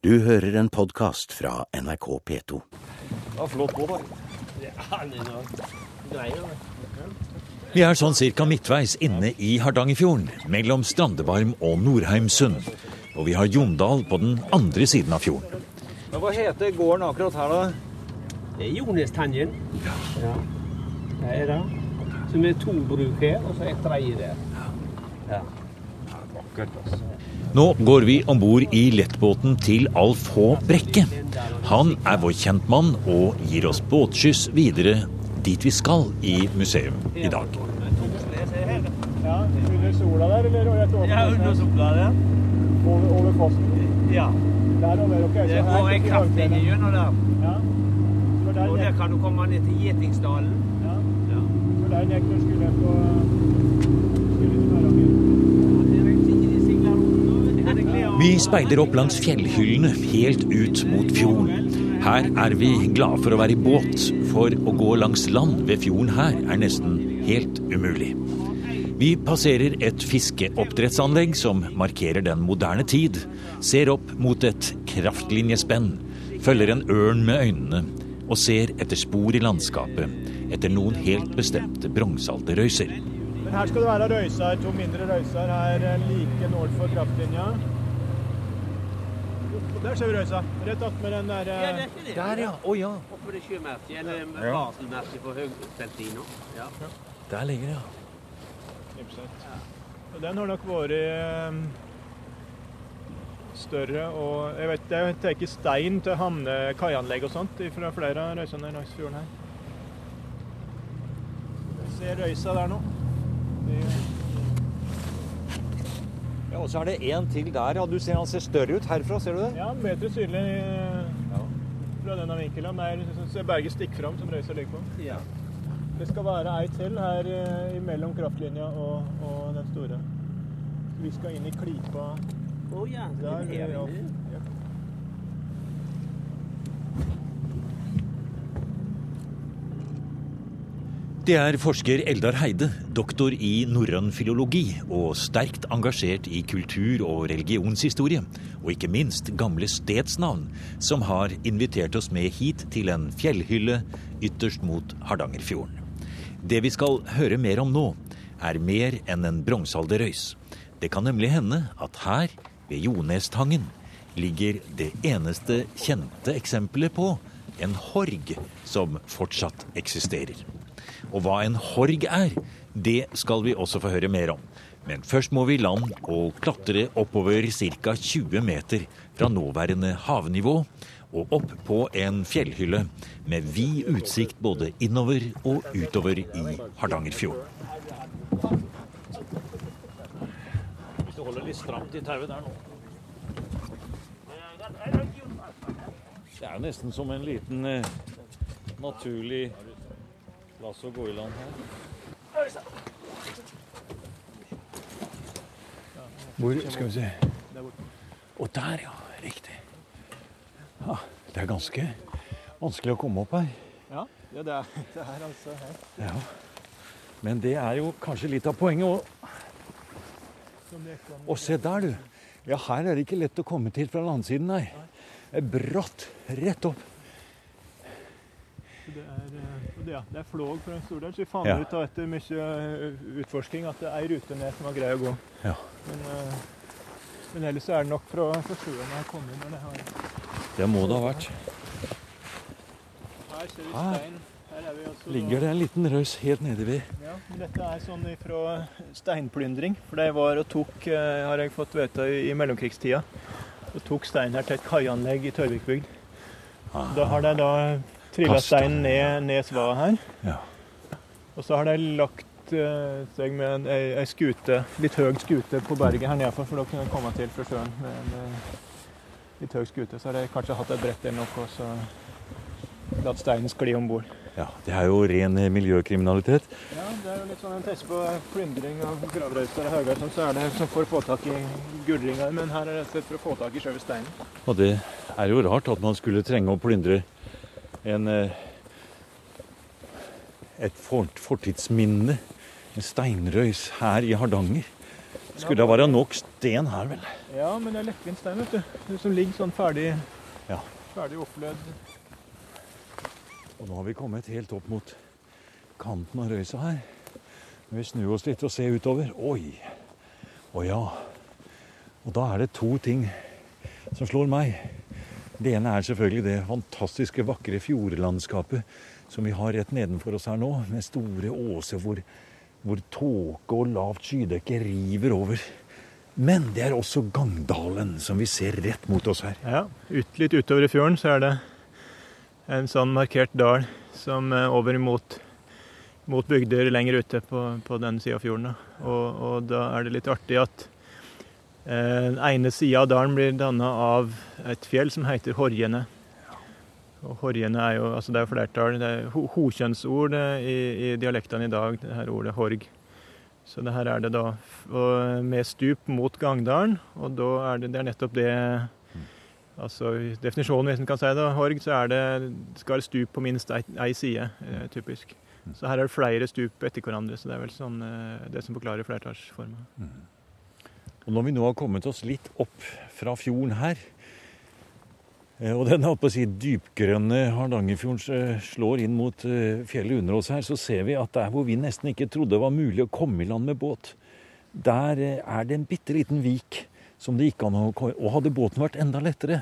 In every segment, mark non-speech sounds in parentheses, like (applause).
Du hører en podkast fra NRK P2. Ja, flott båt, da. Vi er sånn cirka midtveis inne i Hardangerfjorden, mellom Strandebarm og Nordheimsund. Og vi har Jondal på den andre siden av fjorden. Men Hva heter gården akkurat her, da? Det er Jonestangen. Ja. Det er det. Som er to bruk her, og så et tredje der. Ja. Vakkert, altså. Nå går vi om bord i lettbåten til Alf H. Brekke. Han er vår kjentmann og gir oss båtskyss videre dit vi skal i museum i dag. Ja, under sola der, eller rett over, Ja, under sola der. over, over fossen? Ja. Der over, ok. Det så går en sitter kraftlinje gjennom der. Ja. Og der kan du komme ned til Gjetingsdalen. ja. Ja. Så der gikk du skulle på skulle til Meranger. Vi speider opp langs fjellhyllene helt ut mot fjorden. Her er vi glade for å være i båt, for å gå langs land ved fjorden her er nesten helt umulig. Vi passerer et fiskeoppdrettsanlegg som markerer den moderne tid, ser opp mot et kraftlinjespenn, følger en ørn med øynene og ser etter spor i landskapet etter noen helt bestemte bronsealderrøyser. Men her skal det være røyser, to mindre røyser her eh, like nord for kraftlinja. Der ser vi røysa. Rett attmed den der eh, Der, ja. Å ja. Oppe det sjømerket, eller varselmerket for Høgfeltino. Ja. Der ligger det, ja. Den har nok vært eh, større og Jeg vet det tatt stein til hamne, kaianlegg og sånt fra flere av røysene langs fjorden her. Jeg ser røysa der nå. Vi- Ja, Og så er det en til der. ja. Du ser han ser større ut herfra, ser du det? Ja, bedre synlig ja. fra denne vinkelen. Mer ser berget stikker fram som Røyser ligger på. ja. Det skal være ei til her imellom mellom kraftlinja og, og den store. Vi skal inn i klypa Oh, ja. der. det er ja. inne. Ja. Det er forsker Eldar Heide, doktor i norrøn filologi og sterkt engasjert i kultur- og religionshistorie, og ikke minst gamle stedsnavn, som har invitert oss med hit til en fjellhylle ytterst mot Hardangerfjorden. Det vi skal høre mer om nå, er mer enn en bronsealderrøys. Det kan nemlig hende at her, ved Jonestangen, ligger det eneste kjente eksempelet på en horg som fortsatt eksisterer. Og hva en horg er, det skal vi også få høre mer om. Men først må vi i land og klatre oppover ca. 20 meter fra nåværende havnivå og opp på en fjellhylle med vid utsikt både innover og utover i Hardangerfjorden. Hvis du holder litt stramt i tauet der nå. Det er nesten som en liten eh, naturlig plass oss gå i land her. Hvor skal vi se Og der, ja. Riktig. Ja, det er ganske vanskelig å komme opp her. Ja, ja det, er, (laughs) det er altså her. Ja. Men det er jo kanskje litt av poenget òg. Og se der, du. Ja, her er det ikke lett å komme til fra landsiden, nei. Det er bratt rett opp. Det er, eh, ja, det er flåg for en stor del, så vi fant Ja. ut av etter mye eh, utforsking at det er ei rute ned som var grei å gå. Ja. Men, eh, men ellers er det nok fra, fra sjøen jeg har inn. Men det har, Det må det ha vært. her ser vi stein. Her er vi altså Ligger det en liten røys helt nede ved Ja, dette er sånn fra steinplyndring. For det var og tok, eh, har jeg fått vite, i i mellomkrigstida. Og tok stein her til et kaianlegg i Tørvikbygd. Da har de da trilla steinen ned, ned svaret her. Ja. Og så har de lagt uh, seg med ei, ei skute, litt høy skute på berget her nedenfor, for da kunne de komme til fra sjøen med eh, litt høy skute. Så har de kanskje hatt et brett eller noe, og så latt steinen skli om bord. Ja, Det er jo ren miljøkriminalitet. Ja, det er jo litt sånn en test på plyndring av gravrøyser og hauger, sånn, så er det som får få tak i gullringer, men her er det for å få tak i sjøve steinen. Og det er jo rart at man skulle trenge å plyndre en eh, et fortidsminne, en steinrøys her i Hardanger. Skulle det være nok sten her, vel? Ja, men det er lettvint stein, vet du. Det som ligger sånn ferdig, Ja. ferdig opplødd. Og nå har vi kommet helt opp mot kanten av røysa her. Når vi snur oss litt og ser utover Oi! Å ja. Og da er det to ting som slår meg. Det ene er selvfølgelig det fantastiske, vakre fjordlandskapet som vi har rett nedenfor oss her nå, med store åser hvor, hvor tåke og lavt skydekke river over. Men det er også Gangdalen, som vi ser rett mot oss her. Ja, ut, litt utover i fjorden så er det en sånn markert dal som er over mot, mot bygder lenger ute på, på den sida av fjorden. Og, og da er det litt artig at eh, den ene sida av dalen blir danna av et fjell som heter Horjene. Og Horjene er jo altså det er flertall. Det er ho hokjønnsord eh, i, i dialektene i dag, det her ordet horg. Så det her er det da med stup mot Gangdalen, og da er det, det er nettopp det Altså definisjonen, hvis en kan si det, Horg, så er det, skal stup på minst ei, side, eh, typisk. Så her er det flere stup etter hverandre, så det er vel sånn eh, det som forklarer flertallsforma. Og når vi nå har kommet oss litt opp fra fjorden her, eh, og den på å si, dypgrønne Hardangerfjorden eh, slår inn mot eh, fjellet under oss her, så ser vi at der hvor vi nesten ikke trodde det var mulig å komme i land med båt, der er det en bitte liten vik som det gikk an å Og hadde båten vært enda lettere,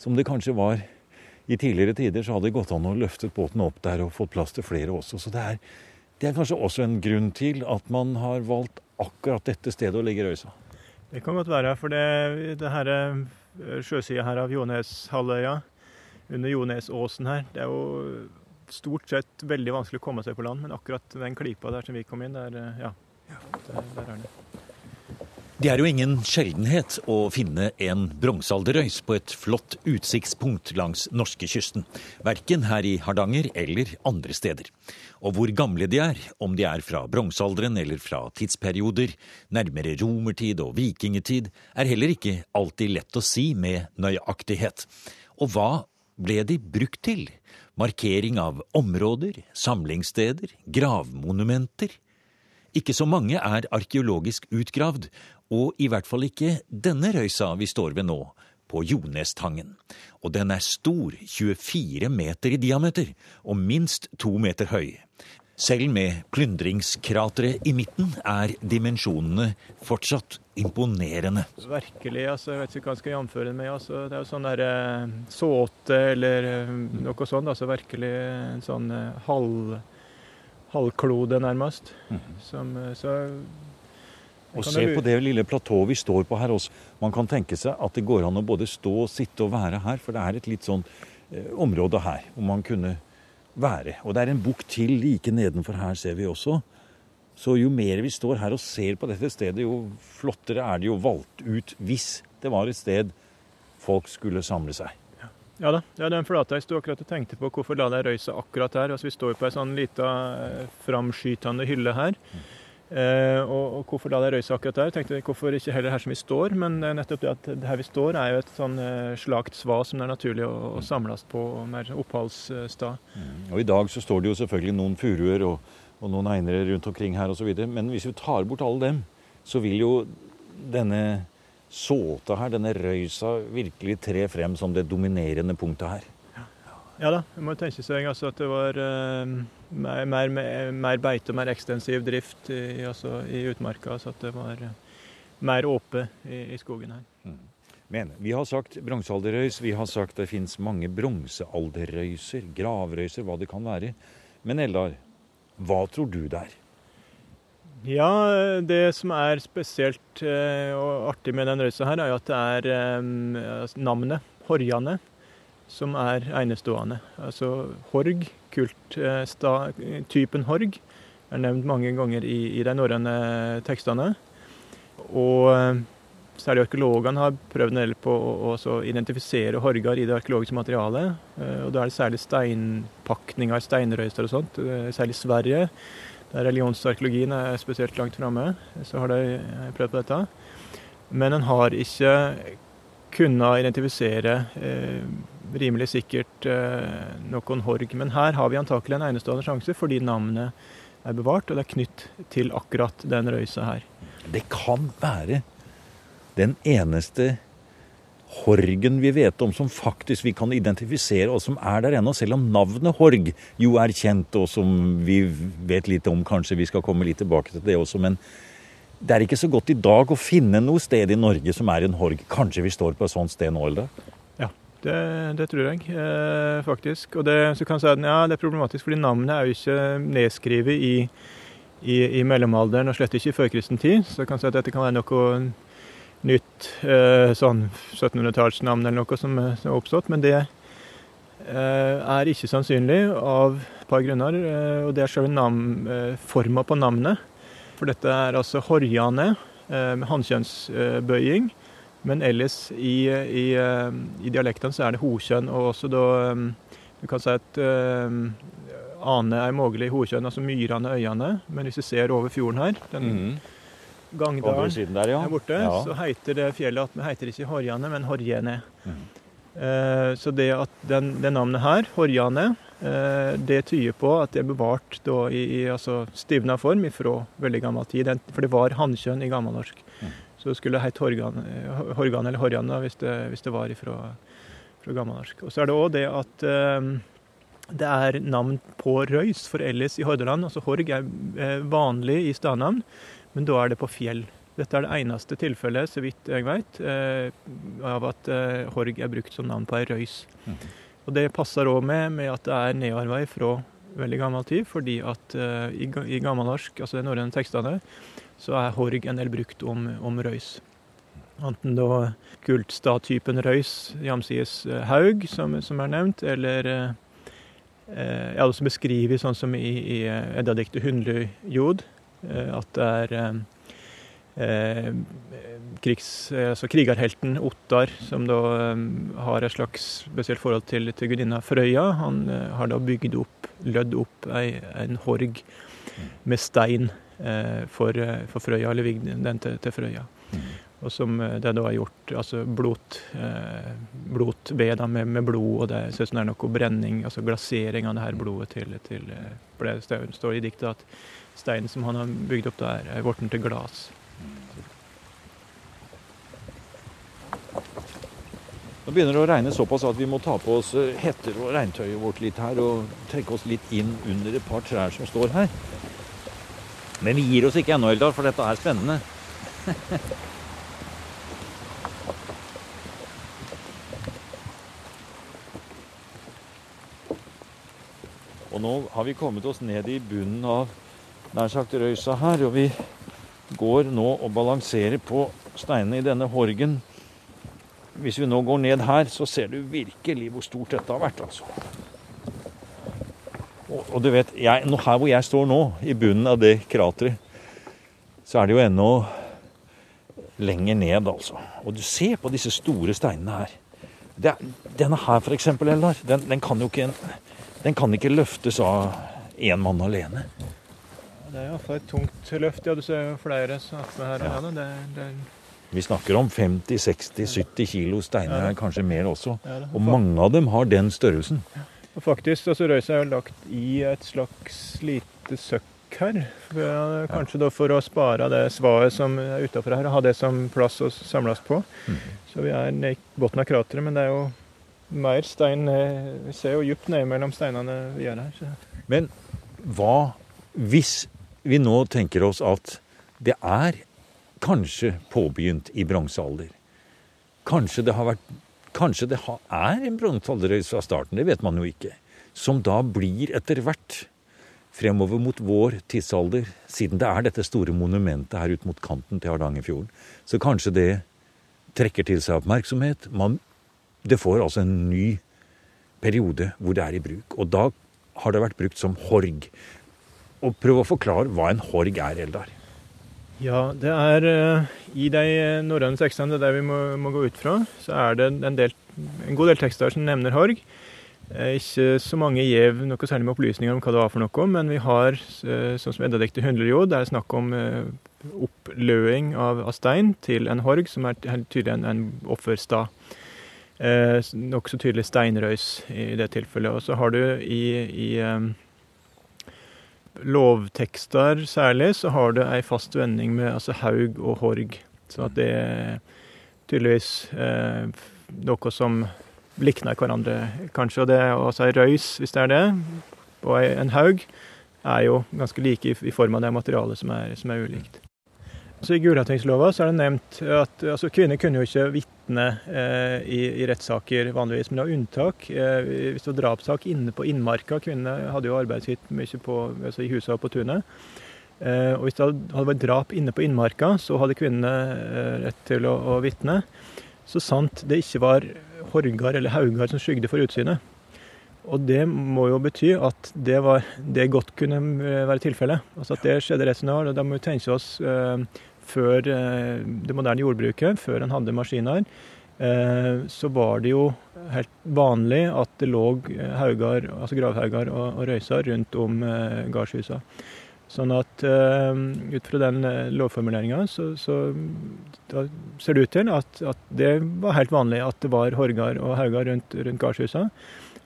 som det kanskje var i tidligere tider, så hadde det gått an å løfte båten opp der og fått plass til flere også. Så det er, det er kanskje også en grunn til at man har valgt akkurat dette stedet å legge røysa. Det kan godt være, for det, det her eh, sjøsida her av Joneshalvøya, under Jonesåsen her, det er jo stort sett veldig vanskelig å komme seg på land, men akkurat den klypa der som vi kom inn, der, eh, ja, der, der er det. Det er jo ingen sjeldenhet å finne en bronsealderrøys på et flott utsiktspunkt langs norskekysten. Verken her i Hardanger eller andre steder. Og hvor gamle de er, om de er fra bronsealderen eller fra tidsperioder, nærmere romertid og vikingetid, er heller ikke alltid lett å si med nøyaktighet. Og hva ble de brukt til? Markering av områder, samlingssteder, gravmonumenter? Ikke så mange er arkeologisk utgravd, og i hvert fall ikke denne røysa vi står ved nå, på Jonestangen. Og den er stor, 24 meter i diameter, og minst to meter høy. Selv med plyndringskrateret i midten er dimensjonene fortsatt imponerende. Virkelig, altså, jeg vet ikke hva jeg skal jamføre det med. Altså, det er jo sånn der eh, såte eller eh, noe sånt. Altså virkelig en sånn eh, halv, halvklode, nærmest. Som, eh, så Og se på det lille platået vi står på her også. Man kan tenke seg at det går an å både stå, sitte og være her, for det er et litt sånn eh, område her hvor man kunne være. Og det er en bukk til like nedenfor her, ser vi også. Så jo mer vi står her og ser på dette stedet, jo flottere er det jo valgt ut hvis det var et sted folk skulle samle seg. Ja da, ja, den flata jeg sto akkurat og tenkte på. Hvorfor la de røysa akkurat her? Altså, vi står på ei sånn lita eh, framskytende hylle her. Eh, og, og hvorfor la det røysa akkurat der? Tenkte hvorfor ikke heller her som vi står, men eh, nettopp det at her vi står er jo et sånn eh, slakt sva som det er naturlig å, å samles på, og mer oppholdssted. Og i dag så står det jo selvfølgelig noen furuer og, og noen einere rundt omkring her osv. Men hvis vi tar bort alle dem, så vil jo denne såta her, denne røysa, virkelig tre frem som det dominerende punktet her. Ja da, man må tenke seg altså at det var uh, mer, mer, mer beite og mer ekstensiv drift i, altså, i utmarka. Så at det var uh, mer åpe i, i skogen her. Men vi har sagt bronsealderrøys, vi har sagt det fins mange bronsealderrøyser, gravrøyser, hva det kan være. Men Eldar, hva tror du det er? Ja, det som er spesielt uh, og artig med den røysa her, er jo at det er altså navnet, Horjane, som er enestående. Altså Horg, kulttypen Horg, er nevnt mange ganger i, i de norrøne tekstene. Og eh, særlig arkeologene har prøvd en del på å identifisere horgar i det arkeologiske materialet. Eh, Og da er det særlig steinpakninger, steinrøyster og sånt, eh, særlig Sverige. Der religionsarkeologien er spesielt langt framme, så har de eh, prøvd på dette. Men en har ikke kunnet identifisere eh, rimelig sikkert eh, noen horg. Men her har vi antakelig en enestående sjanse, fordi navnet er bevart, og det er knytt til akkurat den røysa her. Det kan være den eneste Horgen vi vet om som faktisk vi kan identifisere, og som er der ennå, selv om navnet Horg jo er kjent, og som vi vet litt om. Kanskje vi skal komme litt tilbake til det også. Men det er ikke så godt i dag å finne noe sted i Norge som er en Horg. Kanskje vi står på et sånt sted nå, Eldar? Det, det, tror jeg eh, faktisk. Og det, så kan si at, ja, det er problematisk, fordi navnet er jo ikke nedskrevet i, i, i mellomalderen, og slett ikke i førkristen tid. Så jeg kan si at dette kan være noe nytt eh, sånn 1700-tallsnavn eller noe som, eh, som, er oppstått. Men det eh, er ikke sannsynlig av et par grunner. Eh, og det er selve eh, forma på navnet. For dette er altså horjane med hannkjønnsbøying. Men ellers i, i, i dialektene så er det hokjønn, og også da Du kan si at ane er mulig i hokjønn, altså myrene øyene. Men hvis du ser over fjorden her den, mm. Gangdalen der, ja. er borte, ja. så heter det fjellet at vi heter ikke Horjane, men Horjene. Mm. Uh, så det at den, det navnet her, Horjane, uh, det tyder på at det er bevart da, i, i altså, stivna form fra veldig gammel tid. For det var hannkjønn i gammelnorsk. Mm. Så det skulle hett Horgan, Horgan eller Horjane hvis det, hvis det var ifra, fra gammelnorsk. Og så er det òg det at eh, det er navn på røys for ellers i Hordaland. Altså Horg er eh, vanlig i stadnavn. Men da er det på fjell. Dette er det eneste tilfellet, så vidt jeg vet, eh, av at eh, Horg er brukt som navn på ei røys. Mm. Og Det passer òg med, med, at det er nedarvei fra veldig gammel tid, fordi at uh, i, i gammelnorsk, altså de norrøne tekstene, så er Horg en del brukt om, om røys. Enten da kultstatypen røys, jamsides haug, som, som, er nevnt, eller uh, ja, det som beskrives sånn som i, i Eddadiktet Hundlejod, Eh, at det er eh, eh, krigs, altså krigerhelten Ottar, som da har et slags spesielt forhold til, til gudinna Frøya. Han har da bygd opp, lødd opp ei, en horg med stein for, for Frøya, eller den til, til Frøya. Og som det da er gjort altså blot, eh, blotved med, med, blod, og det ser ut som det er noe brenning, altså glasering av det her blodet til, til For det står i diktet at steinen som han har bygd opp der, er blitt til glass. Nå begynner det å regne såpass at vi må ta på oss eh, hetter og regntøyet vårt litt her og trekke oss litt inn under et par trær som står her. Men vi gir oss ikke ennå, Eldar, for dette er spennende. (laughs) og nå har vi kommet oss ned i bunnen av nær sagt røysa her. Og vi går nå og balanserer på steinene i denne horgen. Hvis vi nå går ned her, så ser du virkelig hvor stort dette har vært, altså. Og, og du vet, jeg, her hvor jeg står nå, i bunnen av det krateret, så er det jo ennå lenger ned, altså. Og du ser på disse store steinene her. Det, denne her, f.eks., Eldar, den, den, kan ikke, den kan ikke løftes av én mann alene. Det er iallfall et tungt løft. Ja, du ser jo flere snakker her. Ja. Det, det vi snakker om 50-60-70 kilo steiner, ja. kanskje mer også. Og mange av dem har den størrelsen. Og faktisk, altså Røysa er jo lagt i et slags lite søkk her. Kanskje da for å spare det svaet som er utafor her, og ha det som plass å samles på. Mm. Så vi er i bunnen av krateret, men det er jo mer stein Vi ser jo dypt ned mellom steinene vi gjør her. Så. Men hva hvis vi nå tenker oss at det er kanskje påbegynt i bronsealder. Kanskje det vært Kanskje det er en bronsealderøys fra starten, det vet man jo ikke. Som da blir etter hvert fremover mot vår tidsalder, siden det er dette store monumentet her ut mot kanten til Hardangerfjorden. Så kanskje det trekker til seg oppmerksomhet. Man, det får altså en ny periode hvor det er i bruk. Og da har det vært brukt som horg og prøve å forklare hva en horg er, Eldar. Ja, det er uh, I de norrøne tekstene, det er det vi må, må, gå ut fra, så er det en, del, en god del tekster som nevner horg. Eh, ikke så mange gjev noe særlig med opplysninger om hva det var for noe, men vi har, sånn som Eddadiktet Hundrejod, det er snakk om oppløing av, av, stein til en horg, som er tydelig en, en offerstad. Eh, Nokså tydelig steinrøys i det tilfellet. Og så har du i, i lovtekster særlig, så har du ei fast vending med altså haug og horg. Så at det er tydeligvis eh, noe som likner hverandre, kanskje. Og det å si røys, hvis det er det, og en haug, er jo ganske like i, i form av det materialet som er, som er ulikt. Så I Gulatingslova er det nevnt at altså, kvinner kunne jo ikke vitne eh, i, i, rettssaker vanligvis, men det var unntak. Eh, hvis det var drapssak inne på innmarka, kvinnene hadde jo arbeidet sitt mye på, altså, i huset og på tunet. Eh, og hvis det hadde vært drap inne på innmarka, så hadde kvinnene eh, rett til å, å vitne. Så sant det ikke var horgar eller haugar som skygde for utsynet. Og det må jo bety at det, var, det godt kunne eh, være tilfellet. Altså at det skjedde rett som det var. Da må vi tenke oss eh, før eh, det moderne jordbruket, før en hadde maskiner, eh, så var det jo helt vanlig at det lå haugar, altså gravhauger og, og røyser rundt om eh, gardshusa. Sånn at ut fra den lovformuleringa så, så ser det ut til at, at, det var helt vanlig at det var horgar og hauger rundt, rundt gardshusa.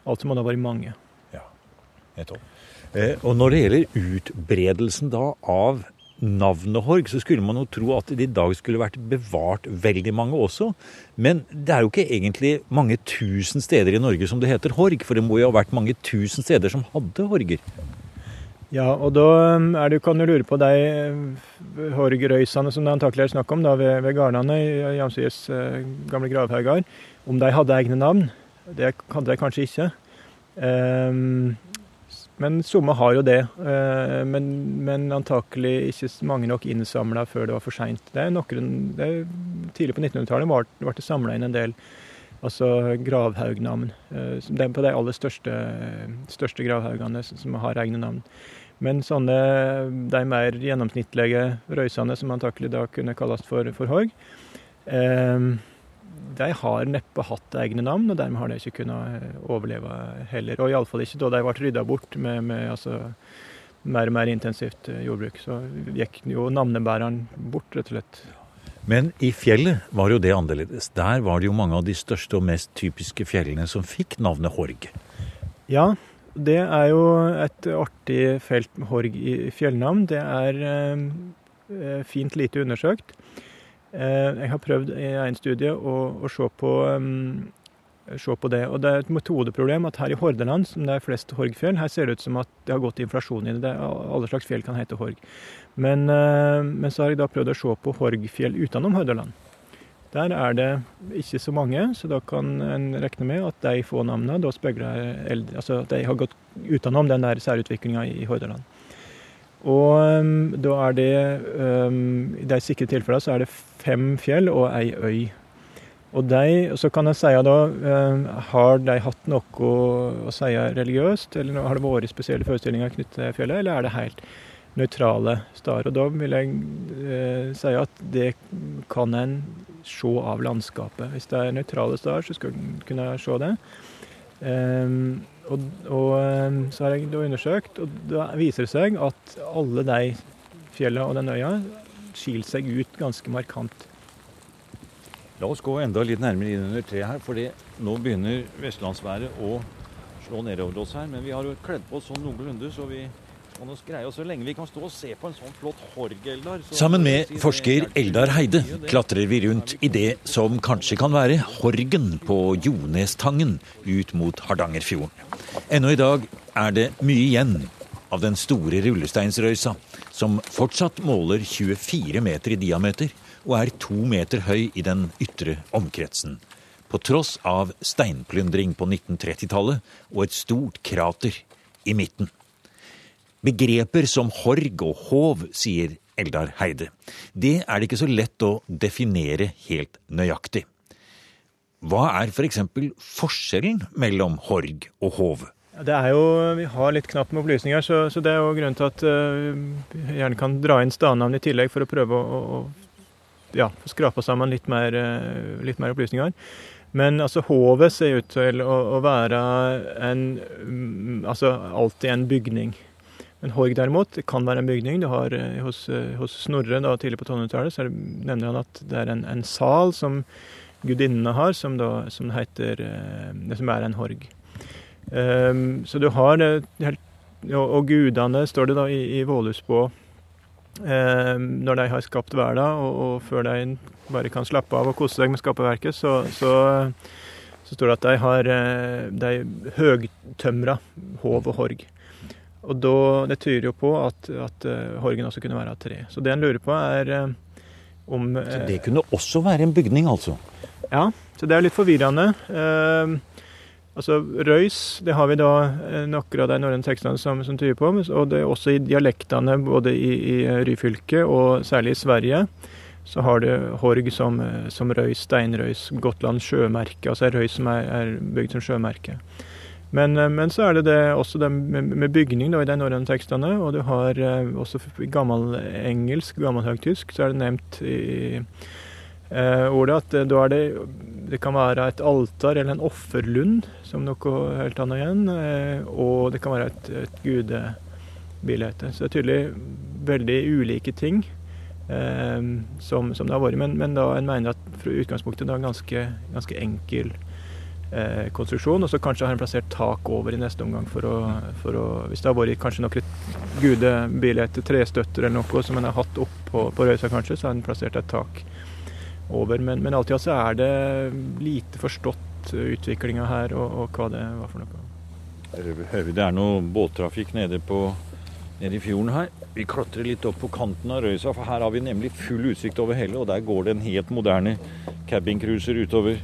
Altså må det ha vært mange. Ja, nettopp. Eh, og når det gjelder utbredelsen da av navnet Horg, så skulle man jo tro at det i dag skulle vært bevart veldig mange også. Men det er jo ikke egentlig mange tusen steder i Norge som det heter Horg, for det må jo ha vært mange tusen steder som hadde horger. Ja, og da um, det, kan du lure på de uh, horgrøysene som det antakelig er snakk om da, ved, ved i Jamsies uh, gamle gravhauger, om de hadde egne navn. Det hadde de kanskje ikke. Um, men somme har jo det. Eh, men, men antakelig ikke mange nok innsamla før det var for seint. Tidlig på 1900-tallet ble det samla inn en del altså gravhaugnavn. Eh, det er på de aller største, største gravhaugene som har egne navn. Men sånne, de mer gjennomsnittlige røysene, som antakelig da kunne kalles for, for horg, eh, de har neppe hatt egne navn, og dermed har de ikke kunnet eh, overleve heller. Og iallfall ikke da de ble rydda bort med, med altså, mer og mer intensivt eh, jordbruk. Så gikk jo navnebæreren bort, rett og slett. Men i fjellet var jo det annerledes. Der var det jo mange av de største og mest typiske fjellene som fikk navnet Horg. Ja, det er jo et artig felt med Horg i fjellnavn. Det er eh, fint lite undersøkt. Eh, jeg har prøvd i en studie å, å se, på, um, se, på, det. Og det er et metodeproblem at her i Hordaland, som det er flest Horgfjell, her ser det ut som at det har gått inflasjon i det. det alle slags fjell kan hete Horg. Men, uh, men, så har jeg da prøvd å se på Horgfjell utenom Hordaland. Der er det ikke så mange, så da kan en regne med at de få navnene da speiler eldre Altså at de har gått utenom den der særutviklinga i Hordaland. Og um, da er det um, I de sikre tilfellene så er det fem fjell og ei øy. Og de, så kan jeg si da um, Har de hatt noe å si religiøst, eller har det vært spesielle forestillinger knyttet til fjellet, eller er det helt nøytrale steder? Og da vil jeg uh, si at det kan en se av landskapet. Hvis det er nøytrale steder, så skal en kunne se det. Um, og, og, ehm, så har jeg undersøkt, og da viser det seg at alle de fjellene og den øya skiller seg ut ganske markant. La oss gå enda litt nærmere inn under treet her, for nå begynner vestlandsværet å slå nedover oss her. Men vi har jo kledd på oss sånn noenlunde, så vi sånn. Sammen med forsker Eldar Heide klatrer vi rundt i det som kanskje kan være Horgen på Jonestangen ut mot Hardangerfjorden. Ennå i dag er det mye igjen av den store rullesteinsrøysa, som fortsatt måler 24 meter i diameter og er to meter høy i den ytre omkretsen. På tross av steinplyndring på 1930-tallet og et stort krater i midten. Begreper som horg og hov, sier Eldar Heide. Det er det ikke så lett å definere helt nøyaktig. Hva er f.eks. For forskjellen mellom horg og hov? Det er jo, Vi har litt knapt med opplysninger, så, så, det er jo grunnen til at uh, vi gjerne kan dra inn stadnavn i tillegg for å prøve å, å ja, skrape sammen litt mer, uh, litt mer, opplysninger. Men altså, hovet ser ut til å, å være en, um, altså alltid en bygning. En horg derimot kan være en bygning. Du har eh, Hos, eh, hos Snorre da, tidlig på 1200-tallet så nevner han at det er en, en sal som gudinnene har, som, da, som heter Det som er en horg. Um, så du har det helt og, og gudene, står det da i, i Vålusbå, eh, når de har skapt verden, og, og, før de bare kan slappe av og kose seg med skaperverket, så, så, så, står det at de har eh, de høgtømra hov og horg. Og da, Det tyder jo på at, at uh, horgen også kunne være av tre. Så det en lurer på, er uh, om uh, Så det kunne også være en bygning, altså? Ja, så det er litt forvirrende. altså Røys, det har vi da noen av de norrøne tekstene som, som, tyder på. Og det er også i dialektene både i, i Ryfylke og særlig i Sverige. Så har du Horg som, som Røys, Steinrøys, Gotland sjømerke. Altså Røys som er, er bygd som sjømerke. Men, eh, men, så er det, det også det med, bygning da, i de norrøne tekstene. Og du har eh, også i gammel høgtysk, så er det nevnt i eh, ordet at da er det det kan være et altar eller en offerlund, som noe helt annet igjen. Eh, og det kan være et, et gudebilde. Så det er tydelig veldig ulike ting eh, som, som, det har vært. Men, men da en mener at fra utgangspunktet da ganske, ganske enkel eh, konstruksjon. Og så kanskje har en plassert tak over i neste omgang for å, for å Hvis det har vært kanskje noen gude gudebilder trestøtter eller noe som en har hatt opp på, på Røysa, kanskje, så har en plassert et tak over. Men, men alltid så er det lite forstått utviklinga her, og, og, hva det var for noe. Det er noe båttrafikk nede, på, nede i fjorden her. Vi klatrer litt opp på kanten av Røysa, for her har vi nemlig full utsikt over hele. Og der går det en helt moderne cabincruiser utover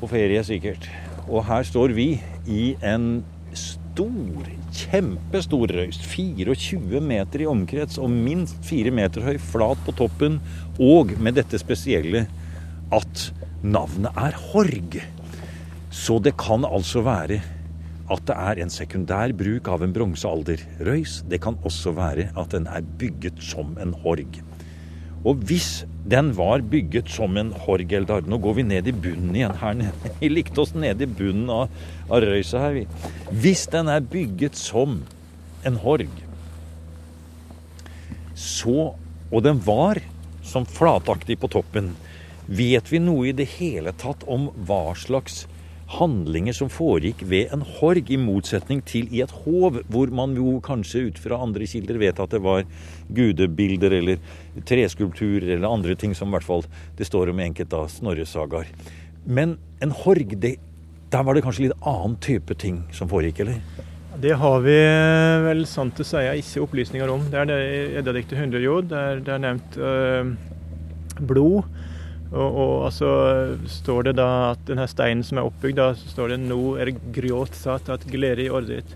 på ferie, sikkert. Og her står vi i en stor, kjempestor røyst. 24 meter i omkrets og minst 4 meter høy, flat på toppen. Og med dette spesielle at navnet er Horg. Så det kan altså være at det er en sekundær bruk av en bronsealderrøys. Det kan også være at den er bygget som en horg. Og hvis den var bygget som en horgeldar Nå går vi ned i bunnen igjen her nede. (laughs) Vi likte oss nede i bunnen av, av røysa her, vi. Hvis den er bygget som en horg, så Og den var som flataktig på toppen. Vet vi noe i det hele tatt om hva slags handlinger som foregikk ved en horg, i motsetning til i et hov, hvor man jo kanskje ut fra andre kilder vet at det var gudebilder eller treskulpturer eller andre ting som i hvert fall det står om i enkelte av Snorres. Men en horg, det, der var det kanskje litt annen type ting som foregikk, eller? Det har vi vel sant å si ikke opplysninger om. Det er det i Eddadiktet 100 jord. Det er, det er nevnt øh, blod. Og, og, altså står det da at denne steinen som er oppbygd, da står det 'nå er gråt satt at glede i ordet.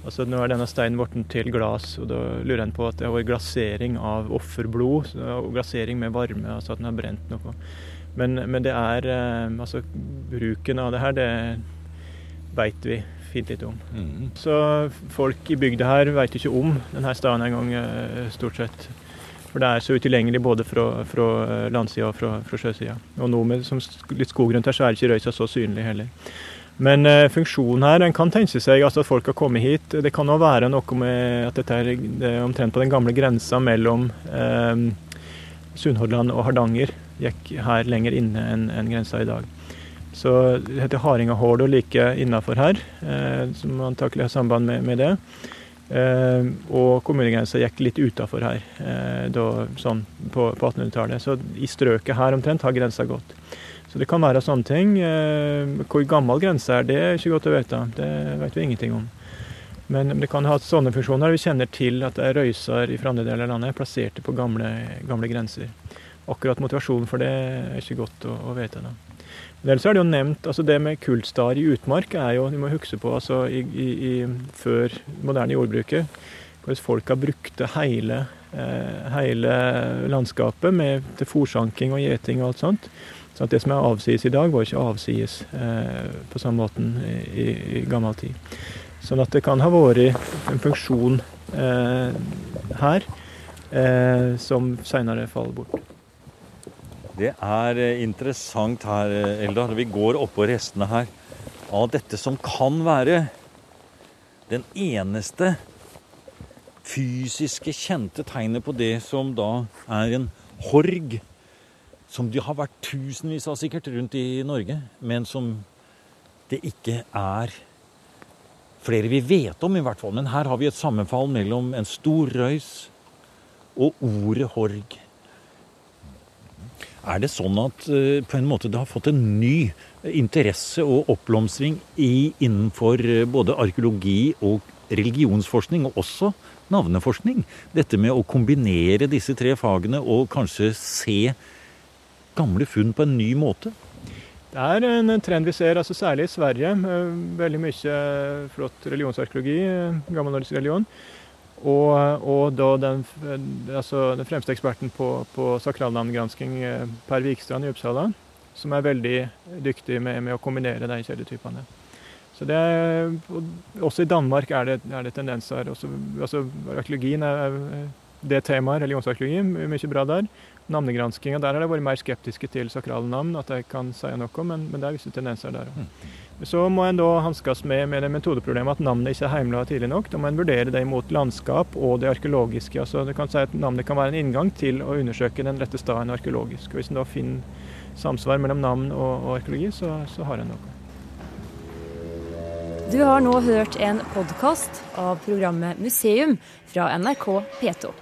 Altså Nå er denne steinen blitt til glass, og da lurer en på at det har vært glasering av offerblod. Og glasering med varme, altså at den har brent noe. Men, men det er eh, Altså, bruken av det her, det veit vi fint litt om. Mm. Så folk i bygda her veit ikke om denne steinen engang, eh, stort sett. For det er så utilgjengelig både fra, fra eh, landsida og fra, fra sjøsida. Og nå med litt skog rundt her, så er ikke Røysa så synlig heller. Men eh, funksjonen her, en kan tenke seg altså, at folk har kommet hit. Det kan òg være noe med at dette er, omtrent på den gamle grensa mellom eh, Sunnhordland og Hardanger. Gikk her lenger inne enn en grensa i dag. Så det heter Hardingahåla like innafor her, eh, som antakelig har samband med, med det. Eh, og kommunegrensa gikk litt utafor her eh, da, sånn på, på 1800-tallet. Så i strøket her omtrent har grensa gått. Så det kan være sånne ting. Eh, hvor gammel grensa er, det er ikke godt å vite. Det vet vi ingenting om. Men det kan ha sånne funksjoner. Vi kjenner til at det er røyser i andre deler av landet plasserte på gamle, gamle grenser. Akkurat motivasjonen for det er ikke godt å, å vite. da. Vel så er det jo nevnt, altså det med kultstar i utmark er jo, vi må huske på altså i, i, i, før moderne jordbruket, hvordan folka brukte hele, eh, hele landskapet med, til fòrsanking og gjeting og alt sånt. Så det som er avsides i dag, var ikke avsides eh, på samme måten i, i, gammel tid. Sånn at det kan ha vært en funksjon eh, her eh, som seinere faller bort. Det er eh, interessant her, Eldar. Vi går oppå restene her av dette som kan være den eneste fysiske kjente tegnet på det som da er en horg. Som de har vært tusenvis av sikkert rundt i Norge, men som det ikke er flere vi vet om, i hvert fall. Men her har vi et sammenfall mellom en stor røys og ordet horg. Er det sånn at uh, på en måte det har fått en ny interesse og oppblomstring innenfor uh, både arkeologi og religionsforskning, og også navneforskning? Dette med å kombinere disse tre fagene og kanskje se gamle funn på en ny måte? Det er en trend vi ser, altså særlig i Sverige. Veldig mye flott religionsarkeologi, gammelnordisk religion. Og, og da den, altså den, fremste eksperten på, på sakralnavngransking, Per Wikstrand i Uppsala, som er veldig dyktig med, med å kombinere de kjedetypene. Så det er, også i Danmark er det, er det tendenser. Også, altså, arkeologien er det temaet, religionsarkeologi, mye bra der. Navnegranskinga, der har de vært mer skeptiske til sakrale navn, at de kan si noe, men, men det er visse tendenser der òg. Så må en da hanskes med, med det metodeproblemet at navnet ikke er heimla tidlig nok. Da må en vurdere det mot landskap og det arkeologiske. Altså, du kan si at Navnet kan være en inngang til å undersøke den rette staden arkeologisk. Og Hvis en da finner samsvar mellom navn og, og arkeologi, så, så har en noe. Du har nå hørt en podkast av programmet Museum fra NRK P2.